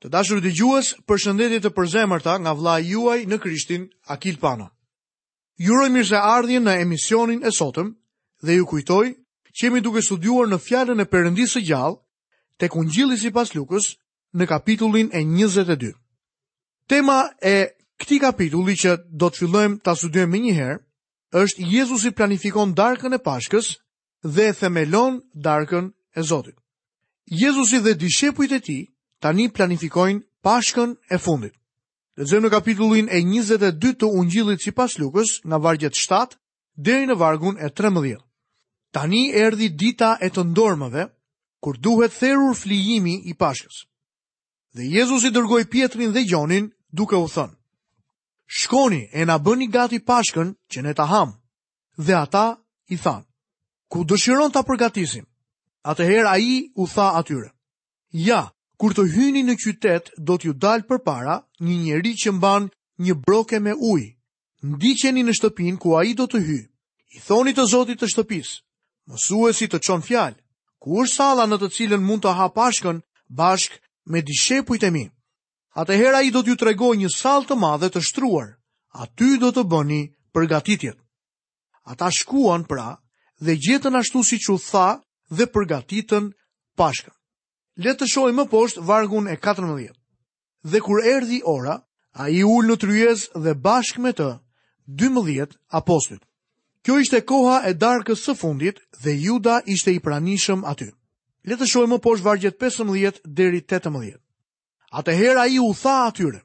Të dashur dëgjues, përshëndetje të përzemërta nga vëllai juaj në Krishtin, Akil Pano. Ju uroj mirëseardhjen në emisionin e sotëm dhe ju kujtoj që jemi duke studiuar në fjalën e Perëndisë së gjallë tek Ungjilli sipas Lukës në kapitullin e 22. Tema e këtij kapitulli që do të fillojmë ta studiojmë menjëherë është Jezusi planifikon darkën e Pashkës dhe themelon darkën e Zotit. Jezusi dhe dishepujt e tij tani planifikojnë Pashkën e fundit. Lexojmë në kapitullin e 22 të Ungjillit sipas Lukës, nga vargjet 7 deri në vargun e 13. Tani erdhi dita e të ndormëve, kur duhet therur flijimi i Pashkës. Dhe Jezusi dërgoi Pjetrin dhe Gjonin duke u thënë, Shkoni e na bëni gati Pashkën që ne ta hamë. dhe ata i thanë, ku dëshiron ta përgatisim? Atëherë ai u tha atyre, ja, kur të hyni në qytet, do t'ju dalë përpara një njeri që mban një broke me ujë, ndiqeni në shtëpinë ku ai do të hyjë, i thoni të zotit të shtëpisë, mësuesi të çon fjalë, ku është salla në të cilën mund të ha pashkën bashkë me dishepujt e mi. Atëherë ai do t'ju tregojë një sallë të madhe të shtruar. Aty do të bëni përgatitjet. Ata shkuan pra dhe gjetën ashtu siç u tha dhe përgatitën pashkën. Le të shohim më poshtë vargun e 14. Dhe kur erdhi ora, ai u ul në tryezë dhe bashkë me të, 12 apostujt. Kjo ishte koha e darkës së fundit dhe Juda ishte i pranishëm aty. Le të shohim më poshtë vargjet 15 deri 18. Atëherë ai u tha atyre,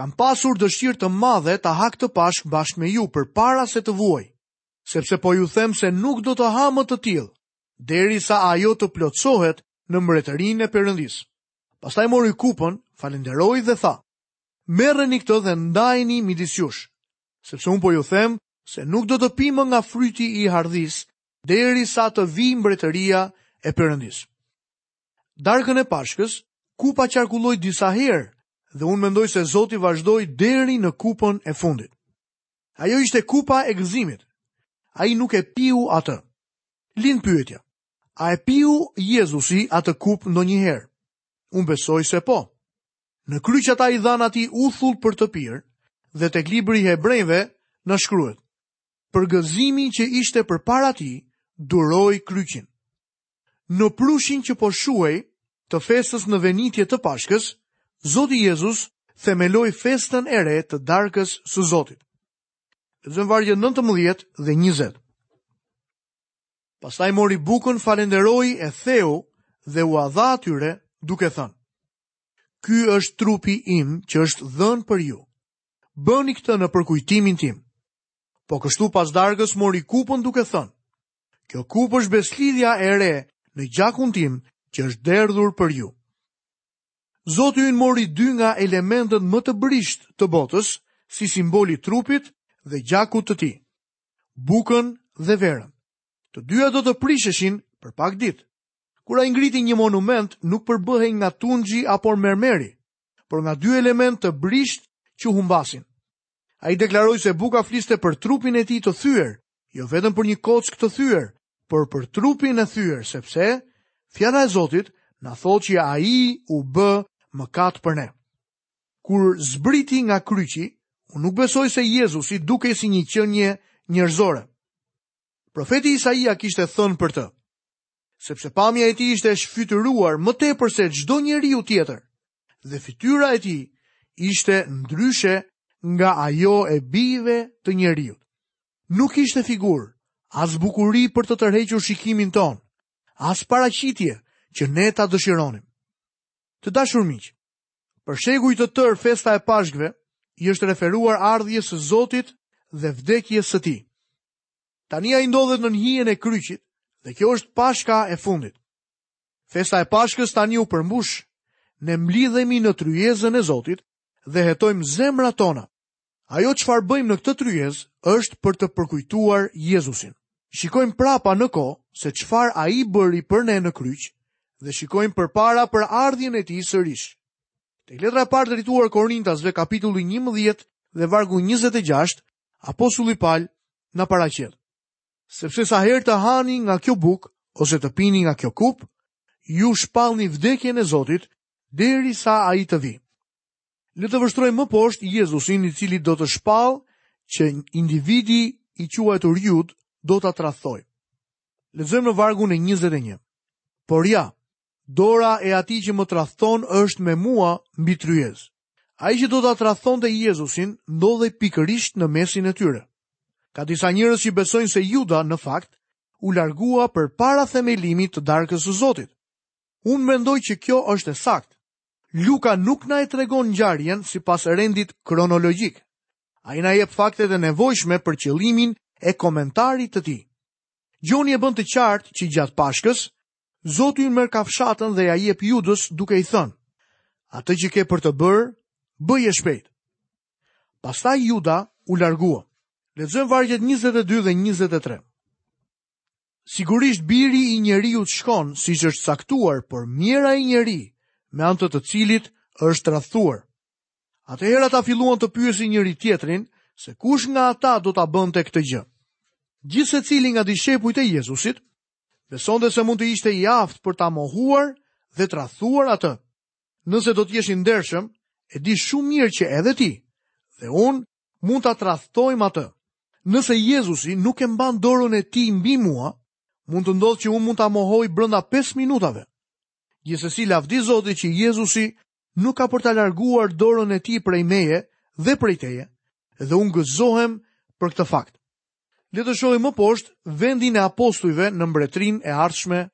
Kam pasur dëshirë të madhe ta ha këtë pashkë bashkë me ju përpara se të vuaj, sepse po ju them se nuk do të ha më të tillë, derisa ajo të plotësohet në mbretërinë e Perëndisë. Pastaj mori kupën, falënderoi dhe tha, Merreni këtë dhe ndajni midis jush, sepse unë po ju them se nuk do të pi më nga fryti i hardhisë, derisa të vijë mbretëria e Perëndisë. Darkën e Pashkës, kupa qarkulloi disa herë dhe unë mendoj se Zoti vazhdoi deri në kupën e fundit. Ajo ishte kupa e gëzimit. Ai nuk e piu atë. Lind pyetja. A e piu Jezusi atë kupë ndonjëherë? Unë besoj se po. Në kryq ata i dhanë atij uthull për të pirë dhe tek libri i Hebrenjve na shkruhet. Për gëzimin që ishte përpara tij duroi kryqin. Në prushin që po shuhej, të festës në venitje të Pashkës, Zoti Jezus themeloi festën e re të darkës së Zotit. Lexojmë vargjet 19 dhe 20. Pastaj mori bukën, falenderoi e theu dhe u dha atyre, duke thënë: Ky është trupi im që është dhënë për ju. Bëni këtë në përkujtimin tim. Po kështu pas darkës mori kupën duke thënë: Kjo kupë është besëlidhja e re në gjakun tim që është derdhur për ju. Zoti ynë mori dy nga elementët më të brishtë të botës, si simbol i trupit dhe gjakut të tij, bukën dhe verën. Të dyja do të prisheshin për pak ditë. Kur ai ngriti një monument nuk përbëhej nga tunxhi apo mermeri, por nga dy elementë të brishtë që humbasin. Ai deklaroi se buka fliste për trupin e tij të thyer, jo vetëm për një kockë të thyer, por për trupin e thyer, sepse fjala e Zotit na thotë që ai u bë mëkat për ne. Kur zbriti nga kryqi, unë nuk besoj se Jezusi dukej si një qenie njerëzore. Profeti Isaia kishte thënë për të, sepse pamja e tij ishte e shfytyruar më tepër se çdo njeriu tjetër dhe fytyra e tij ishte ndryshe nga ajo e bijve të njeriut. Nuk ishte figurë, as bukuri për të tërhequr shikimin tonë, as paraqitje që ne ta dëshironim. Të dashur miq, për shekuj të tërë festa e Pashkëve i është referuar ardhjes së Zotit dhe vdekjes së tij. Tani ai ndodhet nën hijen e kryqit dhe kjo është Pashka e fundit. Festa e Pashkës tani u përmbush. Ne mblidhemi në tryezën e Zotit dhe hetojmë zemrat tona. Ajo çfarë bëjmë në këtë tryezë është për të përkujtuar Jezusin. Shikojmë prapa në kohë se çfarë ai bëri për ne në kryq dhe shikojmë përpara për ardhjen e tij sërish. Tek letra e parë drejtuar Korintasve kapitulli 11 dhe vargu 26 Apostulli Pal na paraqet. Sepse sa herë të hani nga kjo bukë ose të pini nga kjo kupë, ju shpallni vdekjen e Zotit derisa ai të vijë. Le të vështrojmë më poshtë Jezusin i cili do të shpallë që individi i quajtur Judë do ta tradhtojë. Lexojmë në vargun e 21. Por ja, Dora e atij që më tradhton është me mua mbi tryezë. Ai që do ta tradhtonte Jezusin ndodhej pikërisht në mesin e tyre. Ka disa njerëz që besojnë se Juda në fakt u largua përpara themelimit të darkës së Zotit. Unë mendoj që kjo është e saktë. Luka nuk na e tregon ngjarjen sipas rendit kronologjik. Ai na jep faktet e nevojshme për qëllimin e komentarit të tij. Gjoni e bën të qartë që gjatë Pashkës, Zoti ynë merr kafshatën dhe ia jep Judës duke i thënë: Atë që ke për të bërë, bëje shpejt. Pastaj Juda u largua. Lexojmë vargjet 22 dhe 23. Sigurisht biri i njeriut shkon siç është caktuar, por mjerë ai njeri, me anë të të cilit është tradhtuar. Atëherë ata filluan të pyesin njëri-tjetrin se kush nga ata do ta bënte këtë gjë. Gjithsecili nga dishepujt e Jezusit Besonte se mund të ishte i aftë për ta mohuar dhe tradhtuar atë. Nëse do të jesh i ndershëm, e di shumë mirë që edhe ti dhe unë mund ta tradhtojmë atë. Nëse Jezusi nuk e mban dorën e tij mbi mua, mund të ndodhë që unë mund ta mohoj brenda 5 minutave. Gjithsesi lavdi Zotit që Jezusi nuk ka për ta larguar dorën e tij prej meje dhe prej teje, dhe unë gëzohem për këtë fakt. Le të shohim më poshtë vendin e apostujve në mbretërinë e ardhshme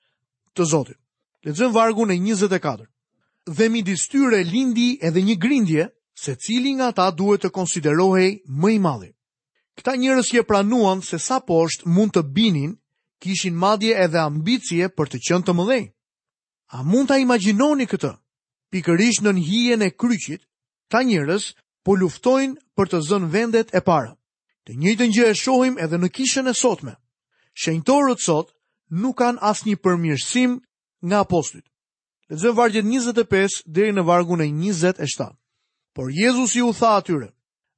të Zotit. Lexojmë vargun e 24. Dhe midis tyre lindi edhe një grindje se cili nga ata duhet të konsiderohej më i madhi. Këta njerëz që pranuan se sa poshtë mund të binin, kishin madje edhe ambicie për të qenë të mëdhenj. A mund ta imagjinoni këtë? Pikërisht nën hijen e kryqit, këta njerëz po luftojnë për të zënë vendet e para. Të njëjtën gjë e shohim edhe në kishën e sotme. Shenjtorët sot nuk kanë asnjë përmirësim nga apostujt. Lexojmë vargjet 25 deri në vargun e 27. Por Jezusi u tha atyre: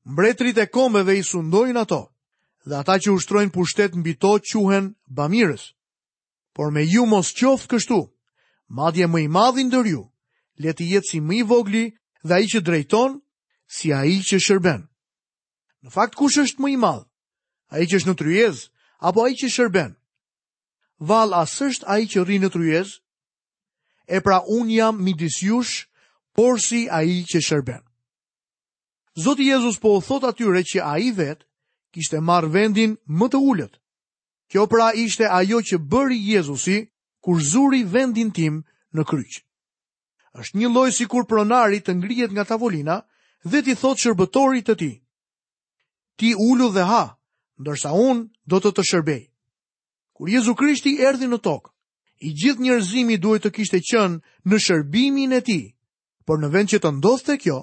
Mbretërit e kombeve i sundojnë ato, dhe ata që ushtrojnë pushtet mbi to quhen bamirës. Por me ju mos qoftë kështu. Madje më i madhi ndër ju, le të jetë si më i vogli dhe ai që drejton, si ai që shërben. Në fakt kush është më i madh? Ai që është në tryezë apo ai që shërben? Vallë a s'është ai që rri në tryez? E pra unë jam midis jush, por si ai që shërben. Zoti Jezus po u thotë atyre që ai vetë kishte marrë vendin më të ulët. Kjo pra ishte ajo që bëri Jezusi kur zuri vendin tim në kryq. Është një lloj sikur pronari të ngrihet nga tavolina dhe t'i thotë shërbëtorit të tij: Ti ulu dhe ha, ndërsa unë do të të shërbej. Kur Jezu Krishti erdhi në tokë, i gjithë njerëzimi duhej të kishte qenë në shërbimin e tij, por në vend që të ndodhte kjo,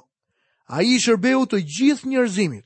ai i shërbeu të gjithë njerëzimit.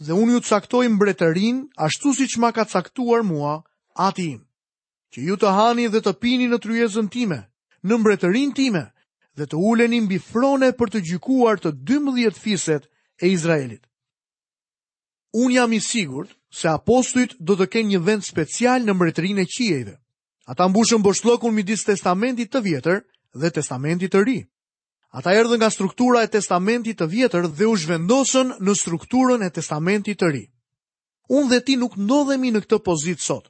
Dhe unë ju caktoj mbretërinë ashtu siç ma ka caktuar mua, ati im, që ju të hani dhe të pini në tryezën time, në mbretërinë time, dhe të uleni mbi frone për të gjykuar të 12 fiset e Izraelit. Unë jam i sigurt se apostujt do të kenë një vend special në mbretërinë e qiejve. Ata mbushën boshllëkun midis testamentit të vjetër dhe testamentit të ri. Ata erdhën nga struktura e testamentit të vjetër dhe u zhvendosën në strukturën e testamentit të ri. Unë dhe ti nuk ndodhemi në këtë pozitë sot.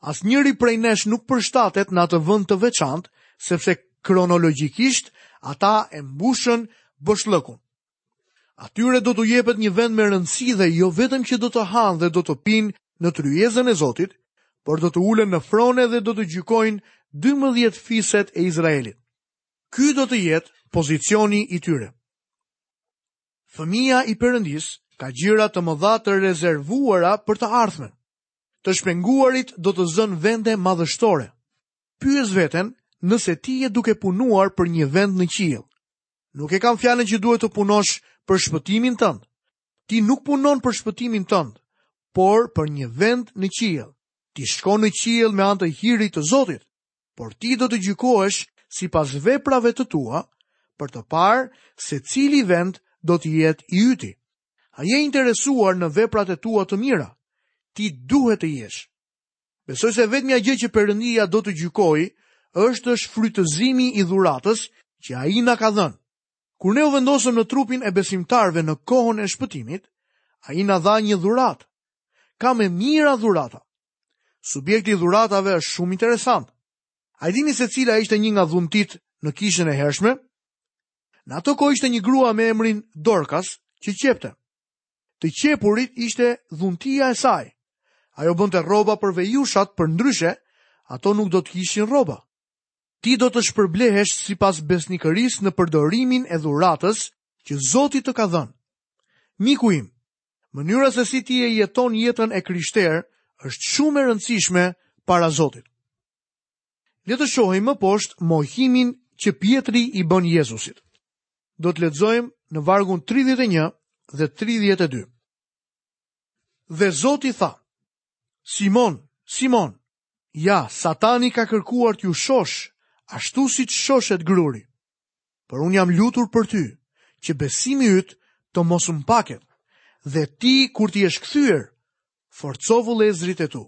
Asnjëri prej nesh nuk përshtatet në atë vend të veçantë, sepse kronologjikisht ata e mbushën boshllëkun. Atyre do t'u jepet një vend me rëndësi dhe jo vetëm që do të hanë dhe do të pinë në tryezën e Zotit, por do të ulen në frone dhe do të gjykojnë 12 fiset e Izraelit. Ky do të jetë pozicioni i tyre. Fëmija i perëndisë ka gjëra të mëdha të rezervuara për të ardhmen. Të shpenguarit do të zënë vende madhështore. Pyes veten nëse ti je duke punuar për një vend në qiell. Nuk e kam fjalën që duhet të punosh për shpëtimin tënd. Ti nuk punon për shpëtimin tënd, por për një vend në qiell. Ti shkon në qiell me anë të hirit të Zotit. por ti do të gjykohesh sipas veprave të tua për të parë se cili vend do të jetë i yti. A je i interesuar në veprat e tua të mira? Ti duhet të jesh. Besoj se e vetmja gjë që Perëndia do të gjykojë është shfrytëzimi i dhuratës që ai na ka dhënë. Kur ne u vendosëm në trupin e besimtarëve në kohën e shpëtimit, ai na dha një dhuratë. Ka me mijëra dhurata. Subjekti i dhuratave është shumë interesant. A e dini se cila ishte një nga dhuntitë në kishën e hershme? Në ato kohë ishte një grua me emrin Dorkas që qepte. Të qepurit ishte dhuntia e saj. Ajo bënte rroba për vejushat përndryshe, ato nuk do të kishin rroba. Ti do të shpërblehesh sipas besnikërisë në përdorimin e dhuratës që Zoti të ka dhënë. Miku im, Mënyra se si ti e jeton jetën e krishterë është shumë e rëndësishme para Zotit. Le të shohim më poshtë mohimin që Pjetri i bën Jezusit. Do të lexojmë në vargun 31 dhe 32. Dhe Zoti tha: Simon, Simon, Ja, satani ka kërkuar t'ju shoshë, ashtu siç shoshet gruri. Por unë jam lutur për ty, që besimi yt të mos mpaket, dhe ti kur të jesh kthyer, forco vëllezërit e tu.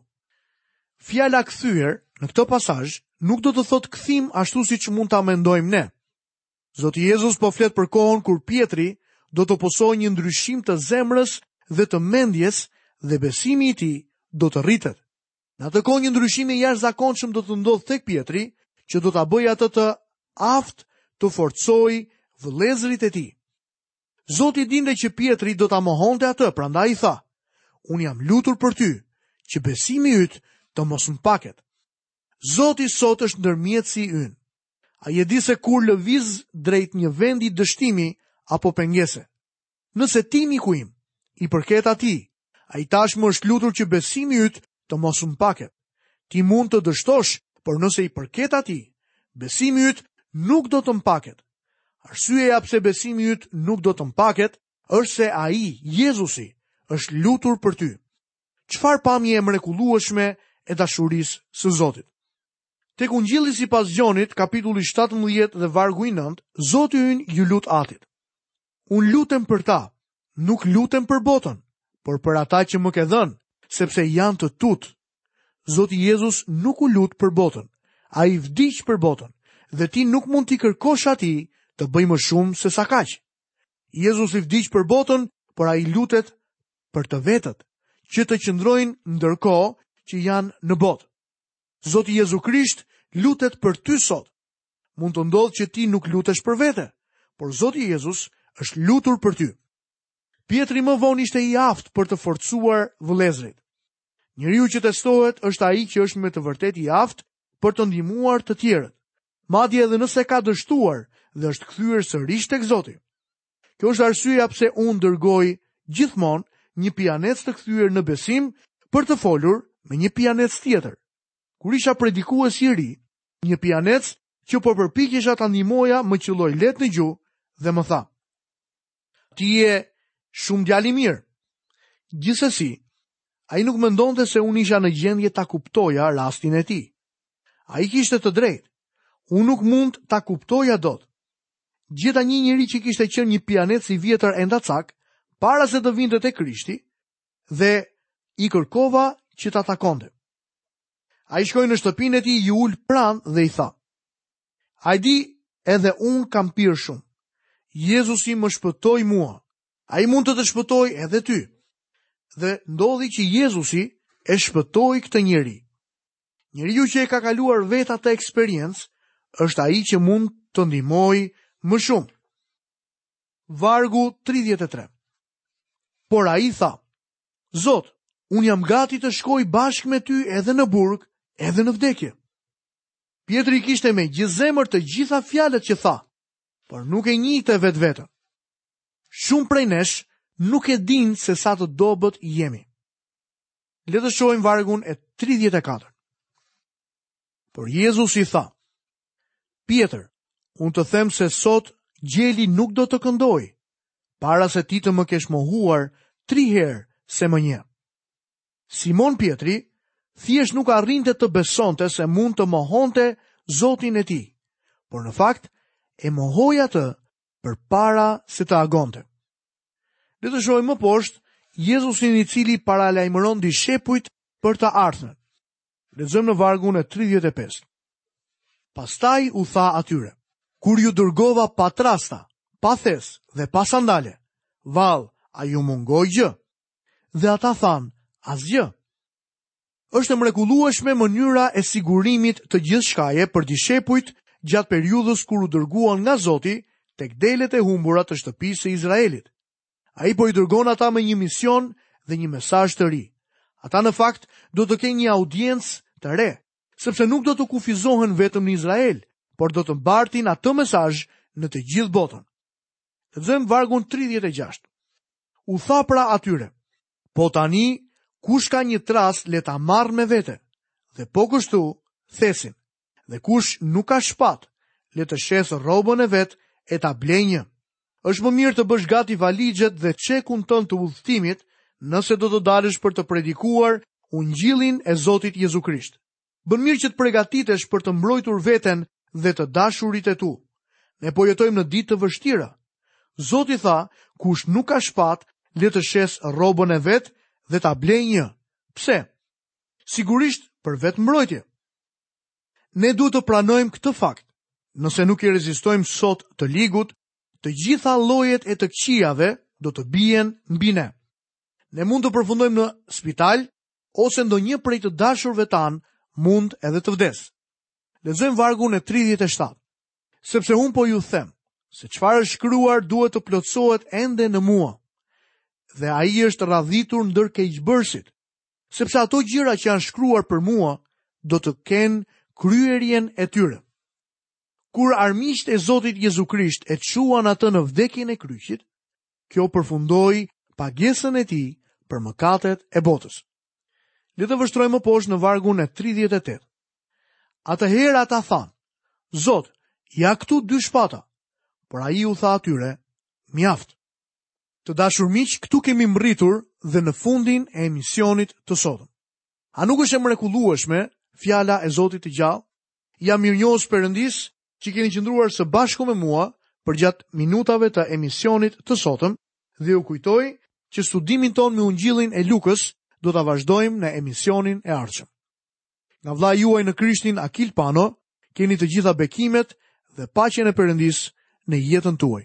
Fjala kthyer në këtë pasazh nuk do të thotë kthim ashtu siç mund ta mendojmë ne. Zoti Jezus po flet për kohën kur Pjetri do të pësojë një ndryshim të zemrës dhe të mendjes dhe besimi i tij do të rritet. Në atë kohë një ndryshim i jashtëzakonshëm do të ndodhë tek Pjetri, që do ta bëjë atë të aftë të forcojë vëllezërit e tij. Zoti dinte që Pjetri do ta mohonte atë, prandaj i tha: "Unë jam lutur për ty, që besimi yt të mos mpaket." Zoti sot është ndërmjetësi ynë. Ai e di se kur lëviz drejt një vendi dështimi apo pengese? Nëse ti, miku im, i përket atij, ai tashmë është lutur që besimi yt të mos mpaket. Ti mund të dështosh, por nëse i përket atij, besimi yt nuk do të mpaket. Arsyeja pse besimi yt nuk do të mpaket, është se ai, Jezusi, është lutur për ty. Çfarë pamje e mrekullueshme e dashurisë së Zotit! Tek Ungjilli sipas Gjonit, kapitulli 17 dhe vargu i 9, Zoti iu lut Atit. Unë lutem për ta, nuk lutem për botën, por për ata që më ke dhënë, sepse janë të tutë. Zoti Jezus nuk u lut për botën, ai vdiq për botën, dhe ti nuk mund t'i kërkosh atij të bëjë më shumë sesa kaq. Jezusi vdiq për botën, por ai lutet për të vetët, që të qëndrojnë ndërkohë që janë në botë. Zoti Jezu Krisht lutet për ty sot, Mund të ndodhë që ti nuk lutesh për vete, por Zoti Jezus është lutur për ty. Pjetri më vonë ishte i aftë për të forcuar vëllezërit. Njeriu që testohet është ai që është me të vërtetë i aftë për të ndihmuar të tjerët, madje edhe nëse ka dështuar dhe është kthyer sërish tek Zoti. Kjo është arsyeja pse unë dërgoj gjithmonë një pijanec të kthyer në besim për të folur me një pijanec tjetër. Kur isha predikues i ri, një pianec që po përpiqesha ta ndihmoja më qëlloi lehtë në gju dhe më tha: "Ti je shumë djalë i mirë." Gjithsesi, ai nuk mendonte se unë isha në gjendje ta kuptoja rastin e tij. Ai kishte të drejtë. Unë nuk mund ta kuptoja dot. Gjeta një njeri që kishte qenë një pianec i vjetër endacak, para se të vinte te Krishti, dhe i kërkova që ta takonte. Ai shkoi në shtëpinë e tij, iu ul pranë dhe i tha. A e di, edhe unë kam pirë shumë. Jezusi më shpëtoi mua. Ai mund të të shpëtojë edhe ty. Dhe ndodhi që Jezusi e shpëtoi këtë njeri. Njeriu që e ka kaluar vetë atë eksperiencë, është ai që mund të ndihmojë më shumë. Vargu 33 Por ai tha, Zot, unë jam gati të shkoj bashkë me ty edhe në burg, edhe në vdekje. Pjetri kishte me gjithë zemër të gjitha fjalët që tha, por nuk e njihte vetveten. Shumë prej nesh nuk e dinë se sa të dobët jemi. Le të shohim vargun e 34. Por Jezusi tha, Pjetër, unë të them se sot gjeli nuk do të këndojë, para se ti të më kesh mohuar tri herë se më njeh. Simon Pjetri, thjesht nuk arrinte të besonte se mund të mohonte Zotin e tij, por në fakt e mohoi atë përpara se të agonte. Le të shohim më poshtë, Jezusin i cili paralajmëron dishepujt për të ardhmen. Lexojmë në vargun e 35. Pastaj u tha atyre, kur ju dërgova pa trasta, pa thes dhe pa sandale, vallë, a ju mungoi gjë? Dhe ata thanë, asgjë. Është e mrekullueshme mënyra e sigurimit të gjithçkaje për dishepujt gjatë periudhës kur u dërguan nga Zoti tek delet e humbura të shtëpisë së Izraelit. Ai po i dërgon ata me një mision dhe një mesazh të ri. Ata në fakt do të kenë një audiencë të re, sepse nuk do të kufizohen vetëm në Izrael, por do të mbartin atë mesazh në të gjithë botën. Lexojmë vargun 36. U tha pra atyre: Po tani kush ka një trastë le ta marrë me vete. Dhe po kështu thesin: Dhe kush nuk ka shpatë, le të shesë rrobën e vet e ta blejë një. Është më mirë të bësh gati valixhet dhe çekun tënd të udhëtimit, nëse do të dalësh për të predikuar ungjillin e Zotit Jezu Krisht. Bën mirë që të përgatitesh për të mbrojtur veten dhe të dashurit e tu. Ne po jetojmë në ditë të vështira. Zoti tha, kush nuk ka shpatë, le të shesë rrobën e vet dhe ta blejë një. Pse? Sigurisht për vetëmbrojtje. Ne duhet të pranojmë këtë fakt. Nëse nuk i rezistojmë sot të ligut, të gjitha llojet e të këqijave do të bien mbi ne. Ne mund të përfundojmë në spital ose ndonjë prej të dashurve tanë mund edhe të vdesë. Lexojmë vargun e 37. Sepse unë po ju them, se çfarë është shkruar duhet të plotësohet ende në mua, dhe ai është radhitur ndër keqbërësit, sepse ato gjëra që janë shkruar për mua do të kenë kryerjen e tyre. Kur armiqtë e Zotit Jezu Krisht e çuan atë në vdekjen e kryqit, kjo përfundoi pagesën e tij për mëkatet e botës. Le të vështrojmë më poshtë në vargun e 38. Atëherë ata thanë, Zot, ja këtu dy shpata, por ai u tha atyre, mjaft. Të dashur miq, këtu kemi mbërritur dhe në fundin e emisionit të sotëm. A nuk është e mrekullueshme fjala e Zotit të gjallë? Jam mirënjohës Perëndisë që keni qëndruar së bashku me mua përgjatë minutave të emisionit të sotëm dhe ju kujtoj që studimin tonë me ungjillin e Lukës do ta vazhdojmë në emisionin e ardhshëm. Nga vëllai juaj në Krishtin Akil Pano, keni të gjitha bekimet dhe paqen e Perëndisë në jetën tuaj.